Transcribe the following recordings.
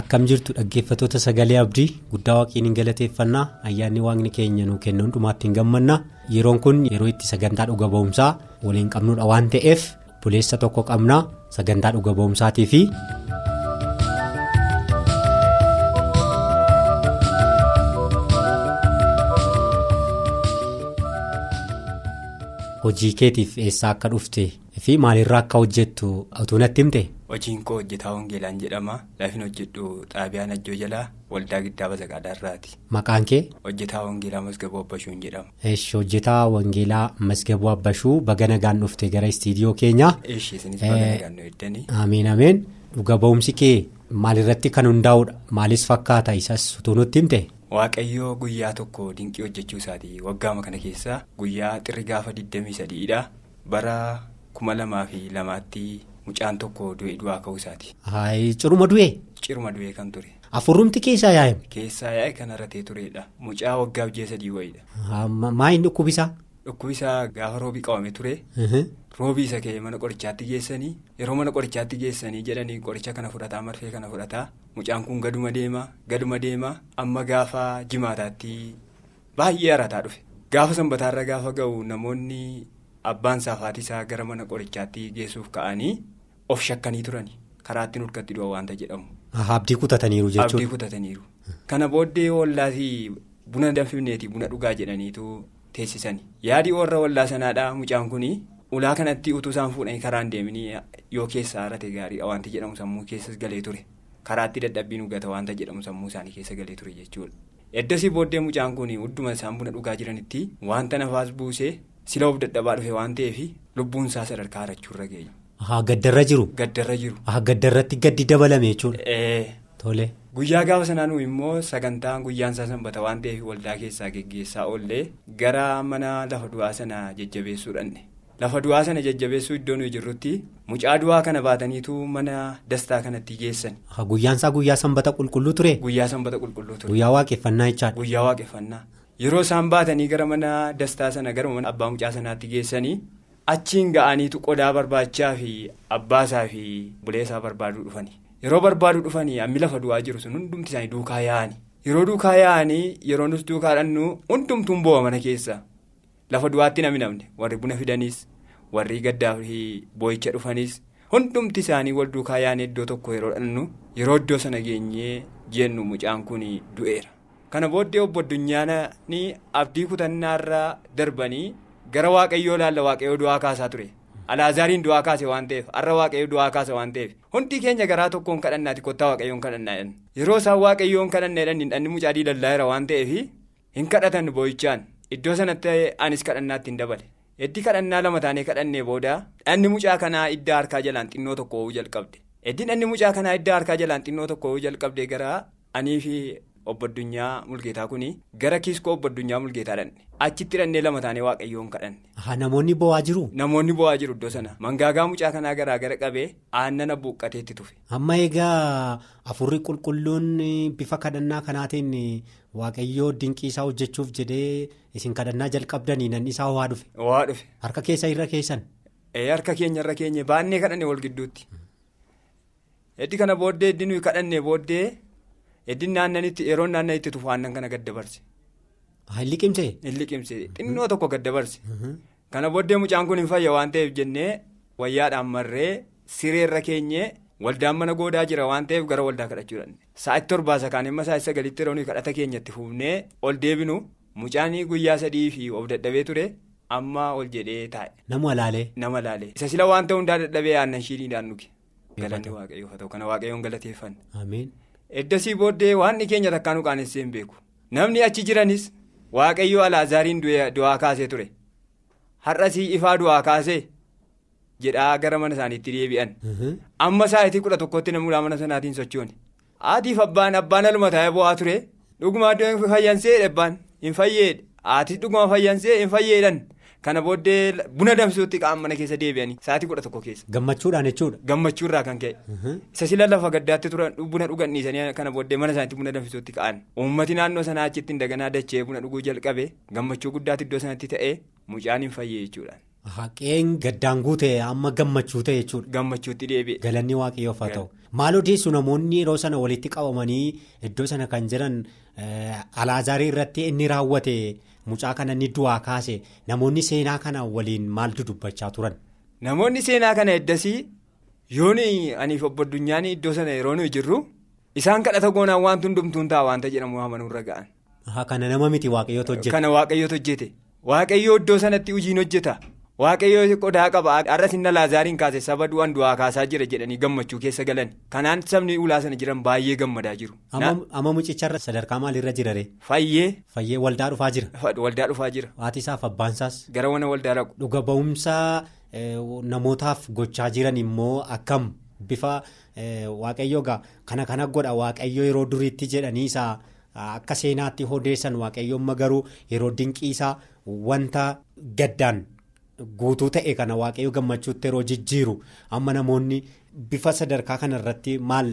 Akkam jirtu dhaggeeffattoota sagalee abdii guddaa waaqiin hin galateeffannaa ayyaanni waaqni keenya nuu kennu hundumaatti hin gammanna yeroon kun yeroo itti sagantaa dhuga ba'umsaa waliin qabnudha waan ta'eef buleessa tokko qabnaa sagantaa dhuga ba'umsaatii fi. hojii keetiif eessaa akka dhufte fi maalirraa akka hojjettu utuu natti himte. Hojiin koo hojjetaa Wangeelaan jedhama. Laafin hojjedhu xaabiyaan Ajjoo jalaa waldaa giddaa Bazaqaadaarraati. Maqaan kee. Hojjetaa Wangeelaa Masgaboo Abbashuun jedhama. Eesh hojjetaa Wangeelaa Masgaboo Abbashuu baga nagaan dhufte gara istiidiyoo keenyaa. Eesh isinis baga nagaan nu eddanii. Ameen ameen dhuga ba'umsi kee maalirratti kan hundaa'udha maalis fakkaata isas utuu nutti himte. Waaqayyoo guyyaa tokko dinqii hojjechuu isaati waggaama kana keessaa guyyaa xirri gaafa 23dha bara kuma lamaa fi lamaatti. Mucaan tokko du'e du'aa ka'uu isaati. Ciruma du'e. Ciruma du'e kan ture. Afurrumti keessaa yaa'e. Keessaa yaa'e kan irratee turedha. Mucaa waggaa ji'a sadii wayiidha. Maayin dhukkubisaa? Dhukkubisaa gaafa roobii qabame ture. Roobii isa ka'e mana qorichaatti geessanii yeroo mana qorichaatti geessanii jedhanii qoricha kana fudhataa marfee kana fudhataa mucaan kun gaduma deema gaduma deema amma gaafa jimaataatti baay'ee harataa dhufe. Gaafa sanbataarra gaafa ga'u namoonni abbaan isaa gara mana qorichaatti geessuuf ka'anii. Of shakkanii turani karaatti nurkatti du'a waanta jedhamu. Abdii kutataniiru jechuudha. Abdii kutataniiru. Kana booddee wallaatii buna danfifneeti buna dhugaa jedhaniitu teessisani. Yaadi warra wallaa sanaadhaa mucaan kuni ulaa kanatti utuu isaan fuudhanii karaan deemanii yoo keessa harate gaariidha waanti jedhamu sammuu keessas galee ture. Karaatti dadhabbiin ugata waanta jedhamu sammuu isaanii keessa galee ture jechuudha. Eddasii booddee mucaan kuni hudduma isaan buna dhugaa jiranitti wanta nafaas buusee sila of dadhabaa dhufe waan ta'eef lubbuun isaa sadarkaa harachuurra ga'e. Haa gaddarra jiru. Gaddarra jiru. Haa gaddarratti gaddi dabalame jechuudha. Tole. Guyyaa gaafa sanaan immoo sagantaan guyyaan isaa sanbata waan ta'eef waldaa keessaa geggeessaa oollee gara mana lafa du'aa sana jajjabeessuu dhanne. Lafa du'aa sana jajjabeessuu iddoo nuyi jirrutti mucaa du'aa kana baataniitu mana dastaa kanatti geessan. Guyyaan isaa guyyaa sanbata qulqulluu ture. Guyyaa sanbata qulqulluu ture. Guyyaa waaqeffannaa jechaadha. Guyyaa waaqeffannaa. Yeroo isaan baatanii gara mana dastaa sana gara mana abbaa mucaa sanaatti geessanii. Achiin ga'aniitu qodaa barbaachaa fi abbaasaa fi buleessaa barbaaduu dhufani. Yeroo barbaaduu dhufanii hammi lafa du'aa jiru sun hundumti isaanii duukaa yaa'ani. Yeroo duukaa yaa'anii yeroo nus duukaa dhannu hundumtuun boo'a mana keessa. Lafa du'aatti namni namne warri buna fidanis warri gaddaa fi boo'icha dhufanis hundumti isaanii wal duukaa yaa'anii iddoo tokko yeroo dhannu yeroo iddoo sana geenyee jennu mucaan kun du'eera. Kana booddee obbo Addunyaanii abdii kutannaarraa darbanii. Gara waaqayyoo laalla waaqayyoo du'aa kaasaa ture. Alaazaariin du'aa kaase waan ta'eef har'a waaqayyoo du'aa kaasa waan ta'eef hundi keenya garaa tokkoon kadhannaati kottaa waaqayyoon kadhannaa jedhan. Yeroo isaan waaqayyoon kadhannaa jedhan dhanni mucaa diilallaa waan ta'eef hin kadhatan boo'ichaan iddoo sanatti anis kadhannaatti hin dabale. Eddi kadhannaa lama taanee kadhannee booda dhanni mucaa kanaa iddaa harkaa jalaan xinnoo tokko ho'uu jalqabde. Eddi dhanni mucaa kanaa iddaa harkaa jalaan xinnoo tokko ho'uu jalqabde gara anii fi obbo Addunyaa Mulgeetaa kuni gara kiiskoo obbo Addunyaa Mulgeetaa dhanne. Achitti dhannee lama taanee waaqayyoon kadhanne. Namoonni bo'aa jiru. Namoonni bo'aa jiru iddoo sana. Mangaagaa mucaa kanaa garaa gara qabee aannan buuqqateetti tufe. Amma egaa afurri qulqulluun bifa kadhannaa kanaatiin waaqayyoo dinqii isaa hojjechuuf jedhee isin kadhannaa jalqabdanii nan isaa waa dhufe. Waa dhufe. Harka keessa irra keessan. Harka keenya irra keenya baannee kadhanne wal gidduutti. Eddi kana booddee eddi nuyi kadhannee booddee eddi naannanitti yeroo naannanitti tufu aannan kana gad dabarse. Hin liqimsee? Hin liqimsee xinnoo tokko gad dabarse. Kana booddee mucaan kun hin fayya waan ta'eef jennee wayyaadhaan marree sireerra keenyee waldaan mana goodaa jira waan ta'eef gara waldaa kadhachuudhaan. Sa'aatii torbaasa kaan immoo sa'aatii sagalitti yeroo nuyi kadhata keenyatti fuufnee ol deebinu mucaan guyyaa sadii fi of dadhabee ture amma ol jedhee taa'e. Nama laalee. Nama laalee. Isa sila waan ta'uu hundaa dadhabee aannan shiiniidhaan nuki. Galanni waaqayyoo haa ta'u kana waaqayyoon galateeffanne. Ameen. Eddasii booddee waan keenya takkaan qaanessee hin beeku. Namni achi jiranis waaqayyoo alaazaariin du'aa kaasee ture. Har'asii ifaa du'aa kaasee jedhaa gara mana isaaniitti deebi'an. Amma sa'aatii kudha tokkotti namni mana sanaatiin sochoone. Haatiif abbaan abbaan aluma taa'ee bu'aa ture. Dhuguma iddoo fayyansee abbaan hin fayyeedhe. Haati dhuguma fayyansee hin fayyeedhan. Kana booddee buna danfisuutti qa'an mana keessa deebi'anii sa'aatii kudha tokko keessa. Gammachuudhaan jechuudha. Gammachuurraa kan ka'e. Isa sila lafa gaddaatti turan buna dhugan dhiisanii kana booddee mana isaaniitti buna danfisuutti ka'an. Uummati naannoo sanaa achitti daganaa dachee buna dhuguu jalqabe gammachuu guddaatti iddoo sanatti ta'ee mucaan hin fayyee jechuudha. Haqeen gaddaan guute amma gammachuu ta'e jechuudha. Gammachuutti deebi'e. Galanni waaqayyoof haa ta'u. Maal odeessu namoonni yeroo sana walitti qabamanii iddoo sana kan jiran alaazarii irratti inni raawwate mucaa kana inni du'aa kaase namoonni seenaa kana waliin maaltu dubbachaa turan. Namoonni seenaa kana eddasii yoon aniif obbo Addunyaan iddoo sana yeroo nuyi jirru isaan kadhata goonaan wanti hundumtuun ta'a wanta jedhamu amanuurra ga'an. Kana nama miti waaqayyootu hojjete. Kana waaqayyootu hojjete. Waaqayyoo iddoo sanatti hojiin hojjeta. Waaqayyoo qodaa qaba har'a sinna laazaariin kaase saba du'an du'aa kaasaa jira jedhanii gammachuu keessa galan kanaan sabni ulaa sana jiran baay'ee gammadaa jiru. Amma mucicharra sadarkaa maalirra jirare. Fayyee. Fayyee waldaa dhufaa jira. Waldaa dhufaa jira. Haati isaaf abbaan isaas. Gara mana waldaa dhaqu. Dhuga ba'umsa namootaaf gochaa jiran immoo akkam bifa waaqayyoo gaa kana kana godha waaqayyoo yeroo duriitti jedhanii isaa akka seenaatti odeessan waaqayyoon garuu yeroo dinqiisaa wanta gaddaan. Guutuu ta'e kana waaqayyo gammachuutti yeroo jijjiiru amma namoonni bifa sadarkaa kanarratti maal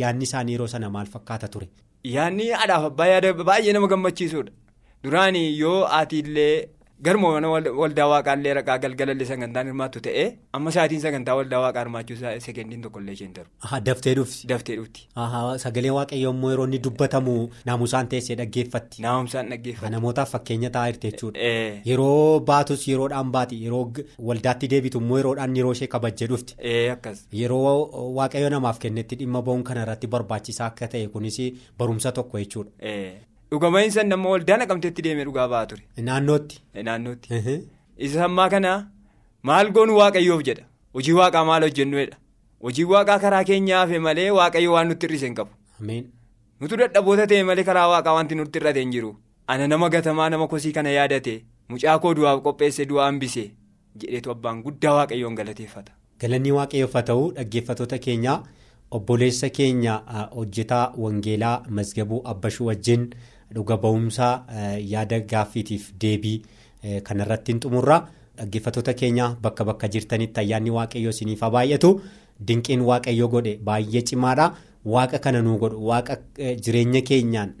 yaadni isaanii yeroo sana maal fakkaata ture. Yaadni haadhaaf abbaa yaada baay'ee nama gammachiisudha. Duraan yoo haatiillee garuma waldaa waaqaallee raqaa galgalallee sagantaan hirmaattu ta'ee amma sa'aatiin sagantaa waldaa waaqaa hirmaachuu sekendiin tokkollee isheen darbu. Daftee dhufti. Daftee dhufti. Sagalee waaqayyoo immoo yeroo inni dubbatamu naamusaan teessee dhaggeeffatti. Naamusaan dhaggeeffatti. Namootaaf fakkeenya jirti jechuudha. Yeroo baatus yeroodhaan baati yeroo waldaatti deebitu immoo yeroodhaan yeroo ishee kabajjee dhufti. Yeroo waaqayyo namaaf kennetti dhimma ba'uun kanarratti barbaachisaa akka ta'e kunis barumsa tokko jechuudha. Dhugama'iinsa nama waldaa naqamteetti deemee dhugaa ba'aa ture. Naannootti. Naannootti. Isa ammaa kana maal goonu waaqayyoof jedha hojii waaqaa maal hojjennuudha hojii waaqaa karaa keenyaa hafe malee waaqayyo waan nutti hir'ise hin qabu. Nutu dadhaboota ta'e malee karaa waaqaa wanti nutti hir'ate hin jiru ana nama gatamaa nama kosii kana yaadate mucaa koo du'aaf qopheesse du'aa hambise jedheetu abbaan guddaa waaqayyoon galateeffata. Galanni waaqayyoof ta'u dhaggeeffatoota keenyaa obboleessa keenya hojjetaa wangeelaa masgabuu abbashuu wajjin. Dhuga ba'umsaa yaada gaaffiitiif deebii kanarratti hin xumurra dhaggeeffatoota keenya bakka bakka jirtanitti ayyaanni waaqayyoo isiniif haa baay'atu dinqiin waaqayyoo godhe baay'ee cimaadha waaqa kana nuu godhu waaqa jireenya keenyaan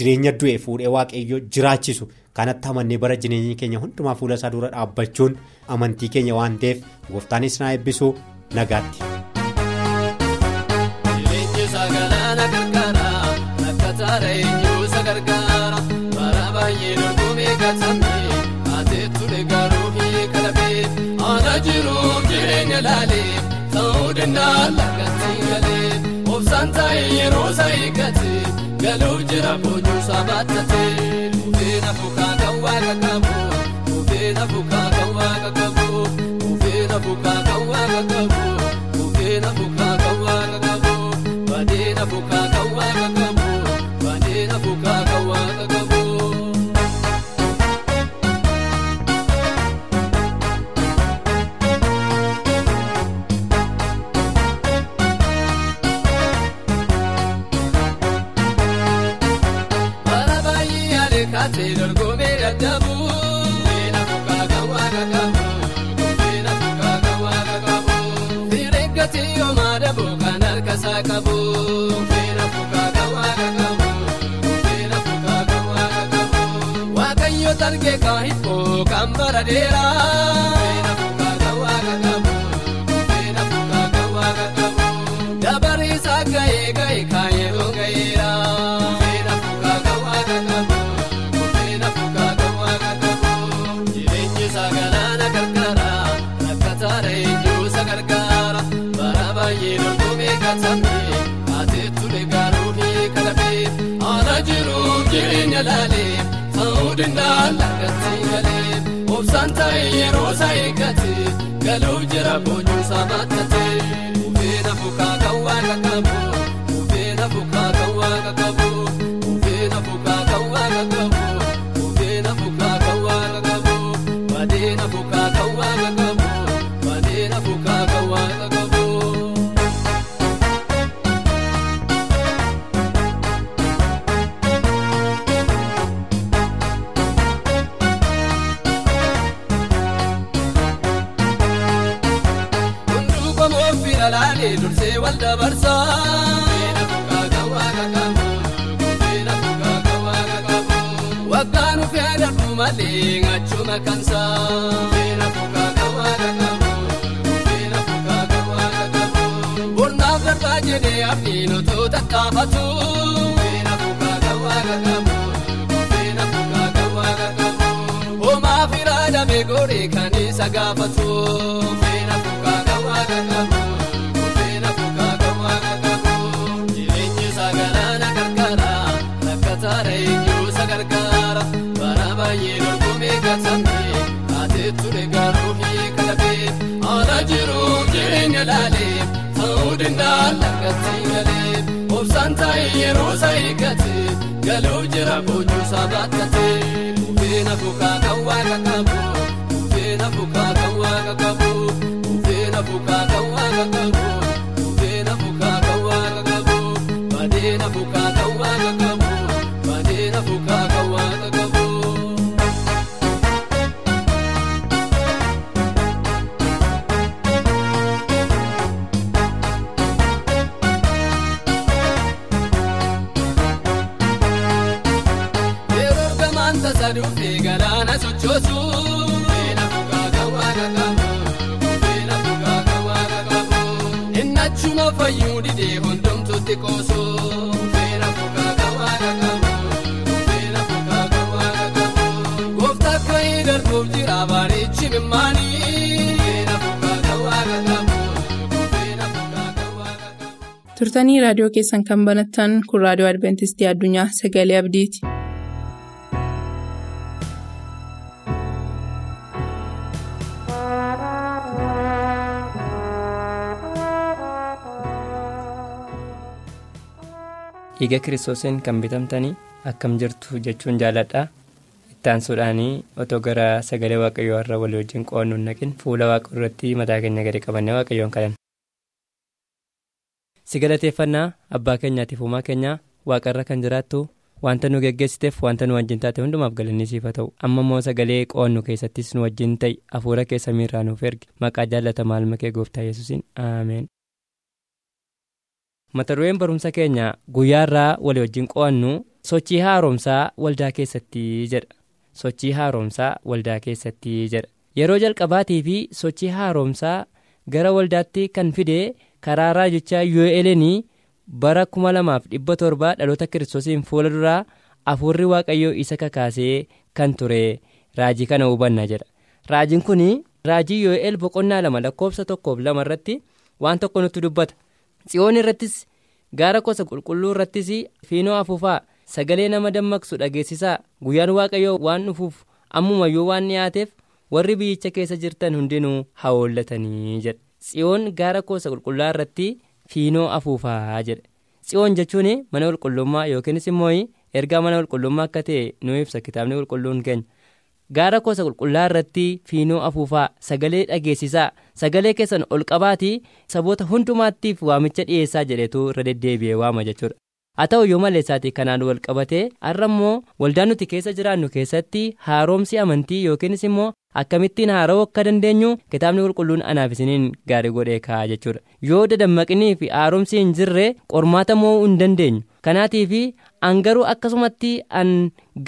jireenya du'e fuudhee waaqayyoo jiraachisu kanatti amannee bara jireenya keenya hundumaa fuula isaa dura dhaabbachuun amantii keenya waan ta'eef gooftaanis na eebbisu nagaatti. Dorgomee gatamee aateetu deeggaruu fi kalabee ana jiruuf jireenya laalee ta'uu danda'a lagatti galee obsaan taa'ee yeroo isaa eeggate galuu jira boonyuusaa baattatee dhufeen afuukaa kan waaqa qabu dhufeen afuukaa kan waaqa qabu dhufeen afuukaa kan waaqa qabu dhufeen afuukaa kan waaqa qabu badeen afuukaa adeemkaatee dorgomee dadhabu. Dhufeen afuukaa kan waaqa qabu. Dhufeen afuukaa kan waaqa qabu. Fireeggatti yoomaa dhabu kan harkasaa qabu. Dhufeen afuukaa kan waaqa qabu. Targee kan hibboo kan bara dheeraa. Jireenya laalee. Ta'uu danda'a lagatti galee obsaan taa'ee yeroo isaa eeggate galuu jira boonyuusaa baattatee dhufeen afuukaa kan waaqa qabu dhufeen afuukaa kan waaqa qabu isa gaafatu. Kan waaqa qabu. Feena fuukaa kan waaqa qabu. Jireenyi isaa galaana gargaara. Rakkataara eenyuu isa gargaara. Bara baay'ee dorgomee gatamee. Taatee ture garuu hiika dhabee. Haala jiruuf jireenya laalee. Ta'uu danda'a lakkatti galee. Obsaan taa'ee yeroo isaa eeggate. Galuu jira boojuu isaa baattate. Feena fuukaa kan waaqa qabu. Feena fuukaa kan waaqa qabu. Feena fuukaa kan waaqa qabu. Waaqa qabu. Inni achuma fayyuu didee hundumtuutti qoosu. Feena fuukaa kan waaqa qabu. Feena fuukaa kan waaqa qabu. Gooftaa akka hin darbuuf jira bareechi mimmaanii. Feena fuukaa kan waaqa qabu. Kan turtanii raadiyoo keessan kan banattan kun raadiyoo adventistii addunyaa sagalee abdiiti. Dhiiga kiristoosiin kan bitamtanii akkam jirtu jechuun jaaladha. Ittaansuudhaanii otoo gara sagalee waaqayyoo irra walii wajjin qo'annu naqin fuula waaqa irratti mataa keenya gadi qabannee waaqayyoon kadhanna. si galateeffannaa abbaa keenyaatiif uumaa keenyaa waaqarra kan jiraattu wanta nu geggeessiteef wanta nu wajjin taate hundumaaf galanni siif haa ta'u. Amma immoo sagalee qo'annu keessattis nu wajjin ta'i. Hafuura kee samiirraa nuuf ergi. Maqaa jaallatamaa ilma kee gooftaa yesuusiin aameen. Mata dureen barumsa keenya guyyaarraa walii wajjin qo'annu sochii haaromsaa waldaa keessatti jedha. Sochii haaromsaa waldaa keessatti jedha. Yeroo jalqabaatii fi sochii haaromsaa gara waldaatti kan fide karaa raajichaa yu'eelenii bara 2017 dhaloota kiristoosiin fuula duraa hafuurri waaqayyoo isa kakaasee kan ture raajii kana hubanna jedha. Raajiin kun raajii yu'eel boqonnaa lama lakkoofsa tokkoof lama irratti waan tokko nutti dubbata. Tsiyoon irrattis gaara gosa qulqulluu irrattis fiinoo afuufaa sagalee nama dammaqsu dhageessisaa. Guyyaan waaqayyoo waan dhufuuf ammumayyuu waan dhiyaateef warri biyyicha keessa jirtan hundinuu haa hoollatanii jedha. Tsiyoon gaara gosa qulqullaa irratti fiinoo afuufaa jedha. Tsiyoon jechuun mana qulqullummaa yookiinis immoo ergaa mana qulqullummaa akka ta'e nu ibsa kitaabni qulqulluun keenya. Gaara gosa qulqullaa irratti fiinoo afuufaa sagalee dhageessisaa sagalee keessan ol qabaatii saboota hundumaattiif waamicha dhiyeessaa jedhetu irra deddeebi'ee waama jechuudha. Haa ta'u yoo maleessaatii kanaan wal qabatee har'a immoo waldaan nuti keessa jiraannu keessatti haaromsi amantii yookiinis immoo akkamittiin haara'uu akka dandeenyu kitaabni qulqulluun anaaf isiniin gaarii godhee kaa'a jechuudha. Yoo dadammaqinii fi haaromsi hin jirre qormaata mo'uu hin dandeenyu? Kanaatiif an garuu akkasumatti an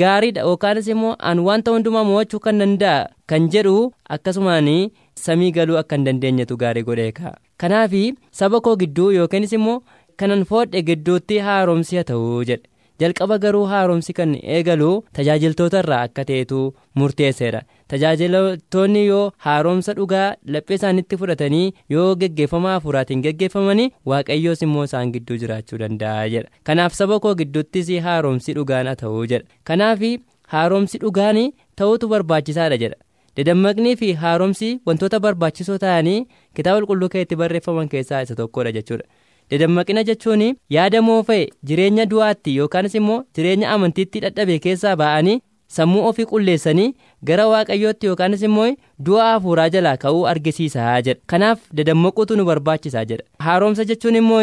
gaariidha. Yookaanis immoo an wanta hundumaa mo'achuu kan danda'a. Kan jedhu akkasumaan samii galuu akka hin dandeenyetu gaarii godhee kaa'a kanaaf saba koo gidduu yookiinis immoo kanan foodhe gidduutti haaromsi haa ta'uu jedhe jalqaba garuu haaromsi kan eegalu tajaajiltoota irraa akka ta'etu murteesseedha tajaajiltoonni yoo haaromsa dhugaa laphee isaanitti fudhatanii yoo geggeeffama hafuuraatiin geggeeffamanii waaqayyoos immoo isaan gidduu jiraachuu danda'a jedha. Kanaaf saba koo gidduuttis haaromsi dhugaan haa ta'uu jedha. Kanaaf haaromsi dhugaan ta'uutu barbaachisaadha jedha. Dadammaqnii fi haaromsi wantoota barbaachisoo ta'anii kitaaba qulqulluu keessatti barreeffaman keessaa isa tokkodha jechuudha. Dadammaqina jechuun yaada moofa'e jireenya du'aatti yookaanis immoo jireenya amantiitti dadhabe keessaa ba'anii sammuu ofii qulleessanii gara waaqayyootti yookaanis immoo du'a hafuuraa jalaa ka'uu argisiisaa jedha. Kanaaf dadammaquutu nu barbaachisaa jedha. Haaromsa jechuun immoo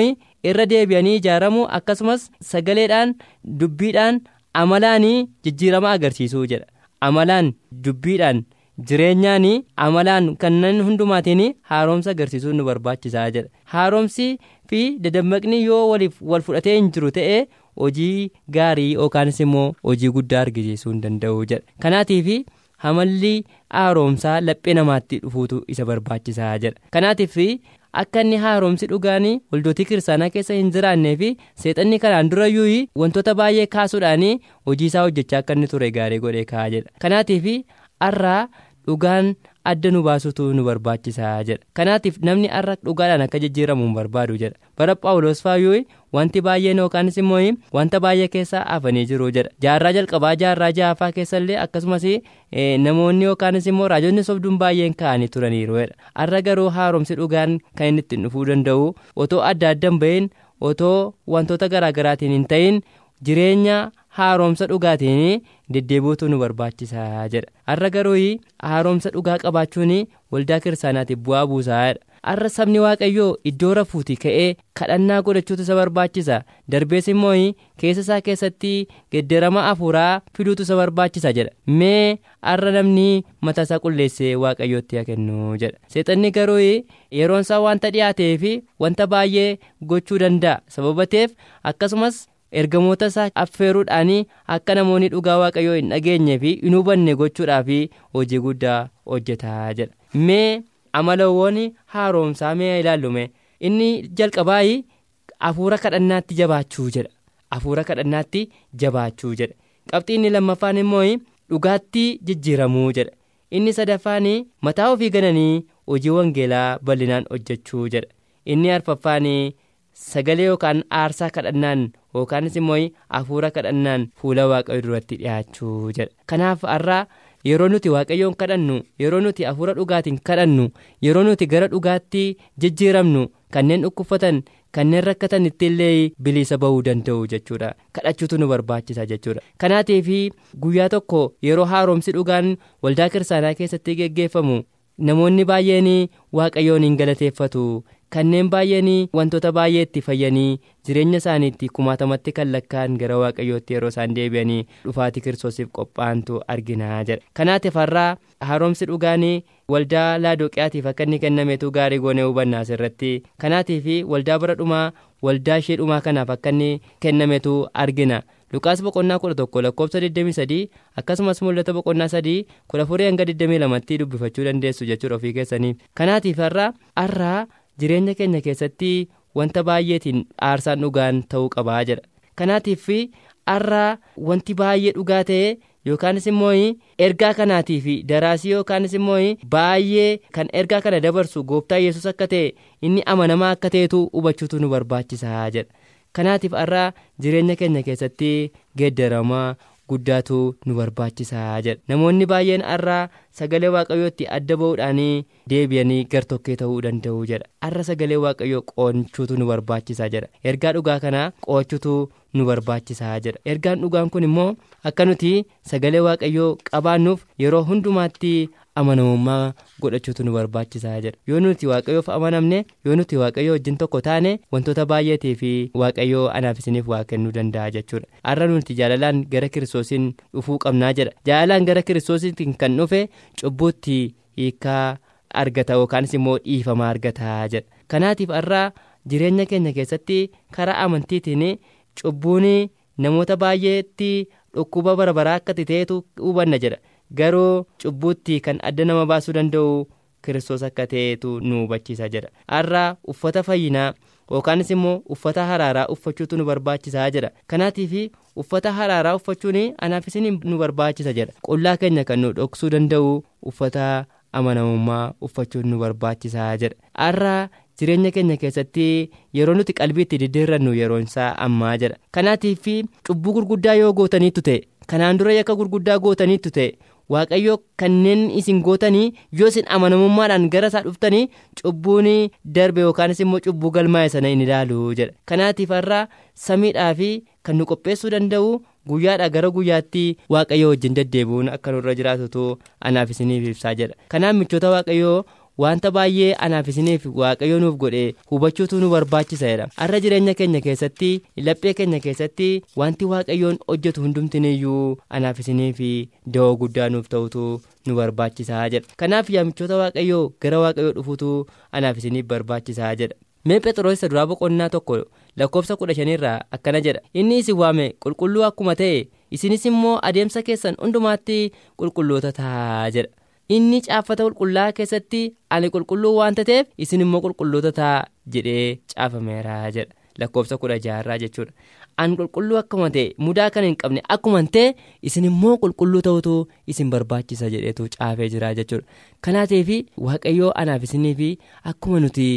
irra deebi'anii ijaaramuu akkasumas sagaleedhaan dubbiidhaan amalaan jijjiirama agarsiisuu jedha. Amalaan dubbiidhaan jireenyaan amalaan kanneen hundumaatiin haaromsa agarsiisuun nu barbaachisaa jedha. Haaromsi fi dadammaqni yoo waliif wal fudhatee hin jiru ta'e hojii gaarii yookaanis immoo hojii guddaa argisiisuu hin danda'u jedha. Kanaatiif hamalli haaromsaa laphee namaatti dhufuutu isa barbaachisaa jedha. Kanaatiif akka inni haaromsi dhugaan waldootii kiristaanaa keessa hin jiraannee fi seexanni kanaan durayyuu wantoota baay'ee kaasuudhaan hojii isaa hojjechaa akka inni ture gaarii godhee kaa'aa jedha. Kanaatiif har'aa dhugaan adda nu baasutu nu barbaachisaa jedha. Kanaatiif namni har'a dhugaadhaan akka jijjiiramu hin barbaadu jedha. Bara phaawulos faayyuu wanti baay'een yookaanis immoo wanta baay'ee keessa hafanii jiru jedha. Jaarraa jalqabaa jaarraa ja'affaa keessallee akkasumas namoonni yookaanis immoo raajonni sobduun baay'een ka'anii turaniiru jedha. Har'a garuu haaromsi dhugaan kan inni ittiin dhufuu danda'u otoo adda addan bahin otoo wantoota garaagaraatiin hin ta'in jireenya haaromsa dhugaatiin deddeebi'uutu nu barbaachisaa jedha. Har'a garuu haaromsa dhugaa qabaachuun waldaa kiristaanaatiif bu'aa buusaadha har'a sabni waaqayyoo iddoo rafuuti ka'ee kadhannaa godhachuutu isa barbaachisa. Darbees immoo keessa isaa keessatti geddarama afuuraa fiduutu isa barbaachisa jedha. Mee har'a namni mataa isaa qulleessee waaqayyootti haa kennu jedha. Seexanni garuu yeroon isaa wanta dhiyaatee fi wanta baay'ee gochuu danda'a. Sababa ta'eef akkasumas ergamoota isaa affeeruudhaan akka namoonni dhugaa waaqayyoo hin dhageenye fi hin hubanne gochuudhaaf hojii guddaa hojjetaa jedha. Mee amalawwan haaromsaa mee ilaallume. Inni jalqabaa hafuura kadhannaatti jabaachuu jedha. Hafuura kadhannaatti jabaachuu jedha. Qabxii inni lammaffaan immoo dhugaatti jijjiiramuu jedha. Inni sadaffaan mataa ofii gananii hojii wangeelaa bal'inaan hojjechuu jedha. Inni arfaffaan sagalee yookaan aarsaa kadhannaan yookaanis immoo hafuura kadhannaan fuula waaqayyoo duratti dhiyaachuu jedha. Kanaaf har'aa yeroo nuti waaqayyoon kadhannu yeroo nuti hafuura dhugaatiin kadhannu yeroo nuti gara dhugaatti jijjiiramnu kanneen dhukkubsatan kanneen rakkatan ittiillee bilisa ba'uu danda'u jechuudha. Kadhachuutu nu barbaachisa jechuudha. Kanaatiif guyyaa tokko yeroo haaromsi dhugaan waldaa kiristaanaa keessatti geggeeffamu namoonni baay'een waaqayyoon hin galateeffatu kanneen baay'een wantoota baay'ee itti fayyanii jireenya isaaniitti kumaatamatti kan lakkaa'an gara waaqayyootti yeroo isaan deebi'anii dhufaatii kiristoosiif qophaa'antu arginaa jedha kanaatiif har'aa haaromsi dhugaan waldaa laadoqiyaatiif akka inni kennametu gaarii goonee hubannaa asirratti kanaatiif waldaa bara dhumaa waldaa ishee dhumaa kanaaf akka inni kennametu argina. Lukaas boqonnaa kudha tokko lakkoofsa 23 akkasumas mul'ata boqonnaa 3 kudha afurii hanga 22tti dubbifachuu dandeessu jechuudha ofii keessanii. Kanaatiif har'aa har'aa jireenya keenya keessatti wanta baay'eetiin aarsaan dhugaan ta'uu qabaa jedha. Kanaatiif har'aa wanti baay'ee dhugaa ta'e yookaanis immoo ergaa kanaatiif daraasii yookaanis immoo baay'ee kan ergaa kana dabarsu gooftaa yesus akka ta'e inni amanamaa akka ta'etu hubachuutu nu barbaachisaa jedha. Kanaatiif har'aa jireenya keenya keessatti geeddaramaa guddaatu nu barbaachisaa jedha namoonni baay'een har'aa sagalee waaqayyootti adda ba'uudhaan deebi'anii gartokkee ta'uu danda'u jedha har'a sagalee waaqayyoo qo'achuutu nu barbaachisaa jedha ergaa dhugaa kanaa qo'achuutu nu barbaachisaa jedha ergaan dhugaan kun immoo akka nuti sagalee waaqayyoo qabaannuuf yeroo hundumaatti amanamummaa godhachuutu nu barbaachisaa jedha. Yoo nuti waaqayyoof amanamne yoo nuti waaqayyoo wajjin tokko taane wantoota baay'eetii fi waaqayyoo anaaf isiniif waa kennuu danda'a jechuudha. Har'a nuti jaalalaan gara kiristoosiin dhufuu qabnaa jedha. Jaalalaan gara kiristoosiitiin kan dhufe cubbuutti hiikaa argata yookaanis immoo dhiifama argata jedha. Kanaatiif har'aa jireenya keenya keessatti karaa amantiitiin cubbuun namoota baay'eetti dhukkuba barbaraa akka ta'etu hubanna jedha garuu cubbuutti kan adda nama baasuu danda'u kiristoos akka ta'etu nu hubachiisa jedha. Har'aa uffata fayyinaa yookaanis immoo uffata haraaraa uffachuutu nu barbaachisaa jedha. Kanaatiif uffata haraaraa uffachuun anaaf isin nu barbaachisa jedha. Qullaa keenya kan nu dhoksuu danda'u uffata amanamummaa uffachuun nu barbaachisaa jedha. Har'aa jireenya keenya keessatti yeroo nuti qalbiitti diddeerrannu yeroon isaa ammaa jedha. Kanaatiif cubbuu gurguddaa yoo gootaniittu ta'e kanaan dura yakka gurguddaa gootaniittu ta'e waaqayyo kanneen isin gootanii yoo isin amanamummaadhaan gara isaa dhuftanii cubbuun darbe yookaanis immoo cubbuu galmaa'e sana hin ilaalu jedha. Kanaatiif har'aa samiidhaa fi kan nu qopheessuu danda'u guyyaadhaa gara guyyaatti waaqayyo wajjin deddeebi'uun akka nurra jiraatutu anaaf isiniif ibsaa jedha. Kanaaf michoota waaqayyoo wanta baay'ee anaaf isiniif waaqayyo nuuf godhe hubachuutu nu barbaachisaadha. Har'a jireenya keenya keessatti laphee keenya keessatti wanti waaqayyoon hojjetu hundumtiniyyuu anaaf isiniif da'oo guddaa nuuf ta'utu nu barbaachisaa jedha. Kanaaf yaamichoota waaqayyoo gara waaqayyoo dhufuutu anaaf isiniif barbaachisaa jedha. mee phexros duraa boqonnaa tokko lakkoofsa kudha shaniirraa akkana jedha. Inni isin waame qulqulluu akkuma ta'e isinis immoo adeemsa keessan hundumaatti qulqulloota ta'a jedha inni caaffata qulqullaa keessatti ani qulqulluu waanta ta'eef isin immoo qulqulloota ta'a jedhee caafameera jedha lakkoofsa kudha jaharraa jechuudha. Ani qulqulluu akkuma ta'e mudaa kan hin qabne akkuma ta'e isin immoo qulqulluu ta'utu isin barbaachisa jedheetu caafee jira jechuudha. Kanaatiif waaqayyoo anaaf isiniif akkuma nuti.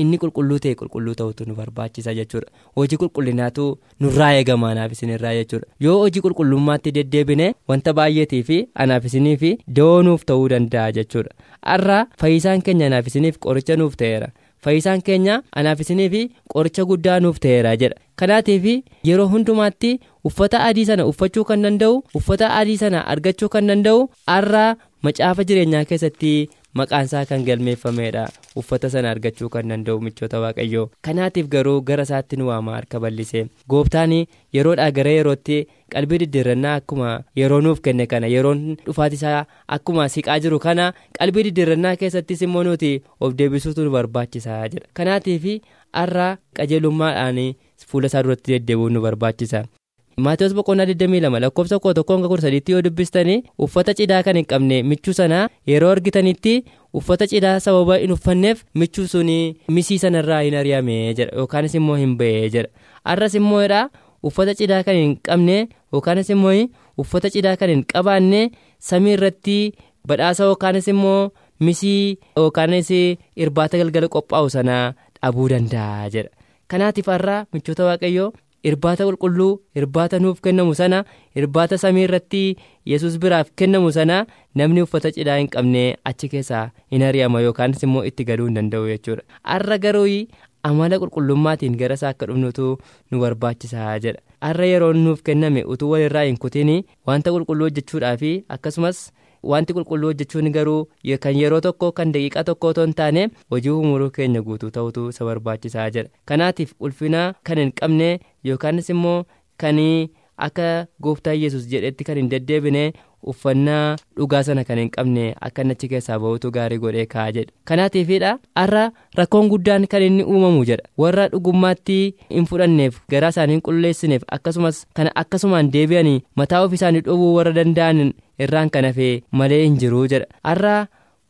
inni qulqulluu ta'e qulqulluu ta'utu nu barbaachisa jechuudha. Hojii qulqullinaatu nurraa eegama anaaf isinirraa jechuudha. Yoo hojii qulqullummaatti deddeebine wanta baay'eetii fi anaaf isiniif da'oo nuuf ta'uu danda'a jechuudha. Har'a fayyisaan keenya anaaf isiniif qoricha nuuf ta'eera fayyisaan keenya anaaf isiniif qoricha guddaa nuuf ta'eera jedha. Kanaatiif yeroo hundumaatti uffata adii sana uffachuu kan danda'u uffata adii sana argachuu kan danda'u har'a macaafa jireenyaa keessatti. maqaansaa kan galmeeffameedha uffata sana argachuu kan danda'u michoota waaqayyoo kanaatiif garuu gara isaatti nu waama harka bal'isee gooftaan yeroodhaa gara yerootti qalbii diddiirrannaa akkuma yeroo nuuf kenne kana yeroon dhufaati isaa akkuma siqaa jiru kana qalbii diddiirrannaa keessattis immoo nuti of deebisuutu nu barbaachisaa jedha kanaatiif har'a qajeelummaadhaan fuula isaa duratti deddeebi'uun nu barbaachisa. Maatiyoos boqonnaa 22 lakkoofsa koo tokkoon kudha sadiitti yoo dubbistanii uffata cidhaa kan hin qabne michuu sanaa yeroo argitanitti uffata cidhaa sababa hin uffanneef michuu sun misii sanarraa hin ari'ame jedha yookaanis immoo hin ba'e jedha har'as immoo uffata cidhaa kan hin qabne yookaanis immoo uffata cidhaa kan hin qabaanne samii irratti badhaasa yookaanis immoo misii yookaanis irbaata galgala qophaa'u sanaa dhabuu danda'a jedha kanaatiif har'a michoota waaqayyoo. Irbaata qulqulluu irbaata nuuf kennamu sana irbaata samii irratti yesus biraaf kennamu sana namni uffata cidhaa hin qabne achi keessaa hin ari'ama yookaanis immoo itti galuu hin danda'u jechuudha har'a garuu amala qulqullummaatiin gara isaa akka dhufnutu nu barbaachisaa jedha har'a yeroo nuuf kenname utuu walirraa hin kutin wanta qulqulluu hojjechuudhaaf akkasumas. Wanti qulqulluu hojjechuun garuu kan yeroo tokko kan daqiiqaa tokko otoo hin taane hojii umuruu keenya guutuu ta'utu isa barbaachisaa jedha kanaatiif ulfina kan hin qabne yookaanis immoo kan akka gooftaa yesus jedhetti kan hin deddeebine uffannaa dhugaa sana kan hin qabne akka achi keessaa ba'utu gaarii godhee ka'a jedha. Kanaatiifidha har'a rakkoon guddaan kan inni uumamu jedha warra dhugummaatti hin fudhanneef garaa isaanii hin qulleessineef akkasumas kana akkasumaan deebi'anii mataa ofii isaanii dhowwuu warra danda'an irraan kan hafee malee hin jiruu jedha. Har'a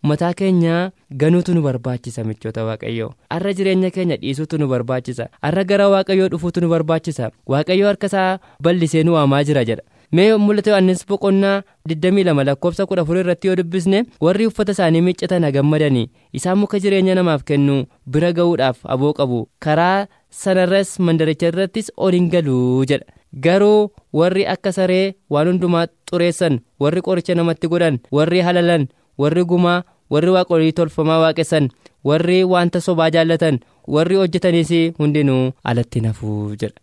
mataa keenya ganuutu nu barbaachisa michoota waaqayyoo. Har'a jireenya keenya dhiisuutu nu barbaachisa. Har'a gara waaqayyoo dhufuutu nu barbaachisa. Waaqayyoo harka isaa bal'isee nu waamaa jira jedha. Mee mul'ata yohannis boqonnaa 22 lakkoofsa 14 irratti yoo dubbisne warri uffata isaanii miccatan gammadanii isaan muka jireenya namaaf kennu bira ga'uudhaaf aboo qabu. Karaa sanarras mandaricha irrattis ol hin galuu jedha garuu warri akka saree waan hundumaa xureessan warri qoricha namatti godhan warri halalan warri gumaa warri waaqolii tolfamaa waaqessan warri wanta sobaa jaallatan warri hojjetaniis hundinuu alatti nafuu jedha.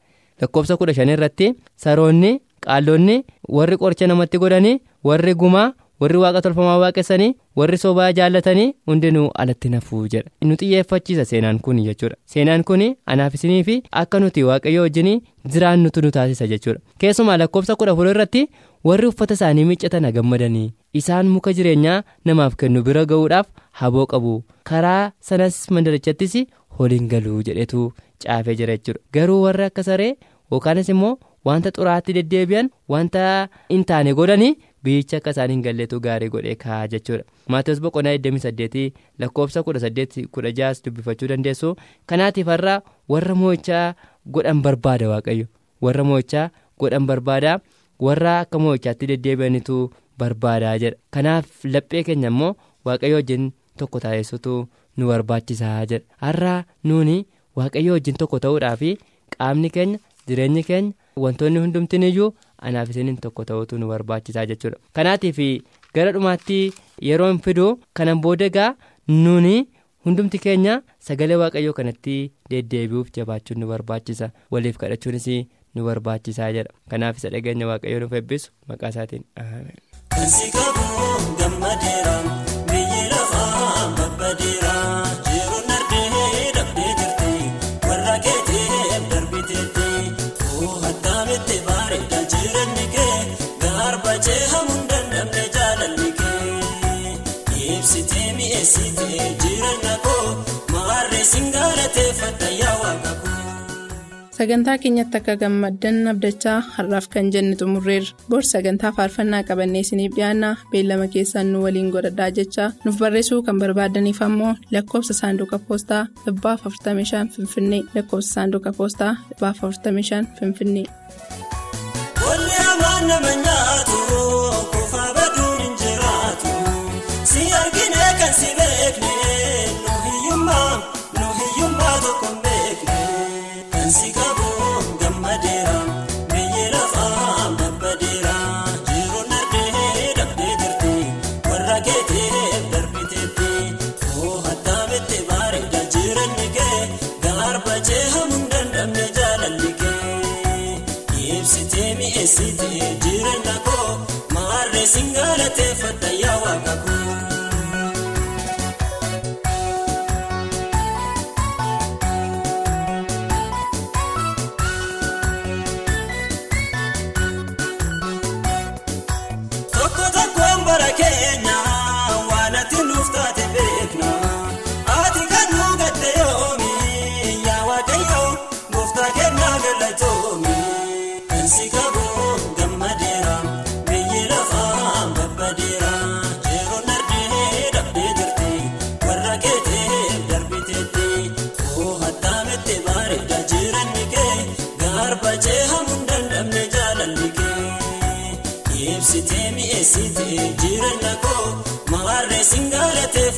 Lakkoofsa kudha shan irratti saroonni qaallonni warri qoricha namatti godhanii warri gumaa warri waaqa tolfamaa waaqessanii warri sobaa jaallatanii hundinuu alatti nafuu jedha. Nu xiyyeeffachiisa seenaan kun jechuudha. Seenaan kun anaaf isinii fi akka nuti waaqayyo wajjin jiraannutu nu taasisa jechuudha. Keessumaa lakkoofsa kudha afur irratti warri uffata isaanii miccatan gammadanii isaan muka jireenyaa namaaf kennu bira ga'uudhaaf haboo qabu. Karaa sanas mandarichattis holiin galuu jedhetu caafee jira jechuudha. Garuu warri akka saree yookaanis immoo wanta xuraatti deddeebi'an wanta hin taane godhanii biyyicha akka isaan hin galleetu gaarii godhee kaa'aa jechuudha. Maatiyoos boqonnaa 28 lakkoofsa 18-16 dubbifachuu dandeessu. Kanaatiif har'a warra moo'ichaa godhan barbaada waaqayyo. Warra moo'ichaa godhan barbaada warra akka moo'ichaatti deddeebi'anitu barbaadaa jedha. Kanaaf laphee keenya immoo waaqayyo wajjin tokko taasisutu nu barbaachisaa jedha. Har'a nuuni waaqayyo wajjin tokko ta'uudhaaf qaamni keenya jireenyi keenya wantoonni hundumtiniyyuu anaaf isiniin tokko ta'utu nu barbaachisaa jechuudha. Kanaatiif gara dhumaatti yeroo hin fidu kanan booda egaa nuuni hundumti keenya sagalee waaqayyoo kanatti deddeebi'uuf jabaachuun nu barbaachisa. Waliif kadhachuunis nu barbaachisaa jedha. Kanaaf isa dhageenya waaqayyoo nuuf eebbisu maqaa isaatiin Sagantaa keenyatti akka gammaddan abdachaa har'aaf kan jenne xumurreerra. Bor sagantaa faarfannaa qabannee isiniif dhiyaanna beellama keessaan nu waliin godhadhaa jechaa nuuf barreessuu kan barbaadaniif ammoo lakkoofsa saanduqa poostaa dhibbaaf 45 finfinnee. Lakkoofsa saanduqa poostaa dhibbaaf 45 finfinnee. Gaarbachee hamuun dandamne jaalalli kee. Ibsitee mi'eessitee jireenya koo maarree singalateeffadha yaa waaqa koo.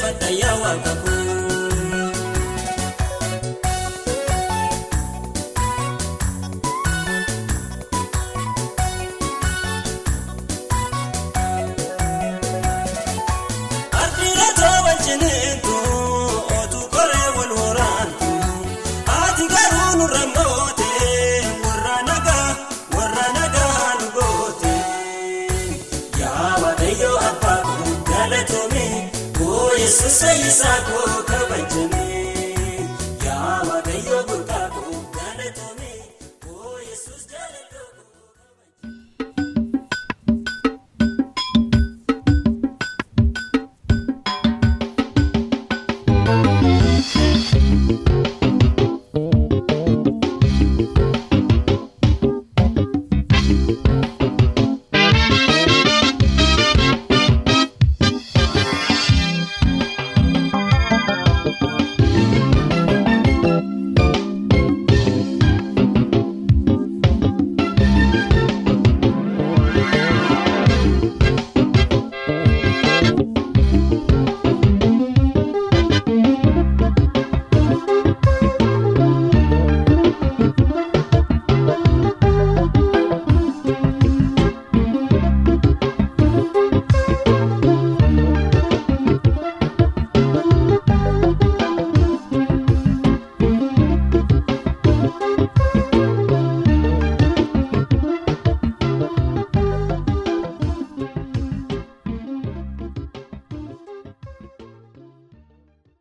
Singalateeffadha yaa waaqa koo. Waaqayyo abbaa koo galatoomii koo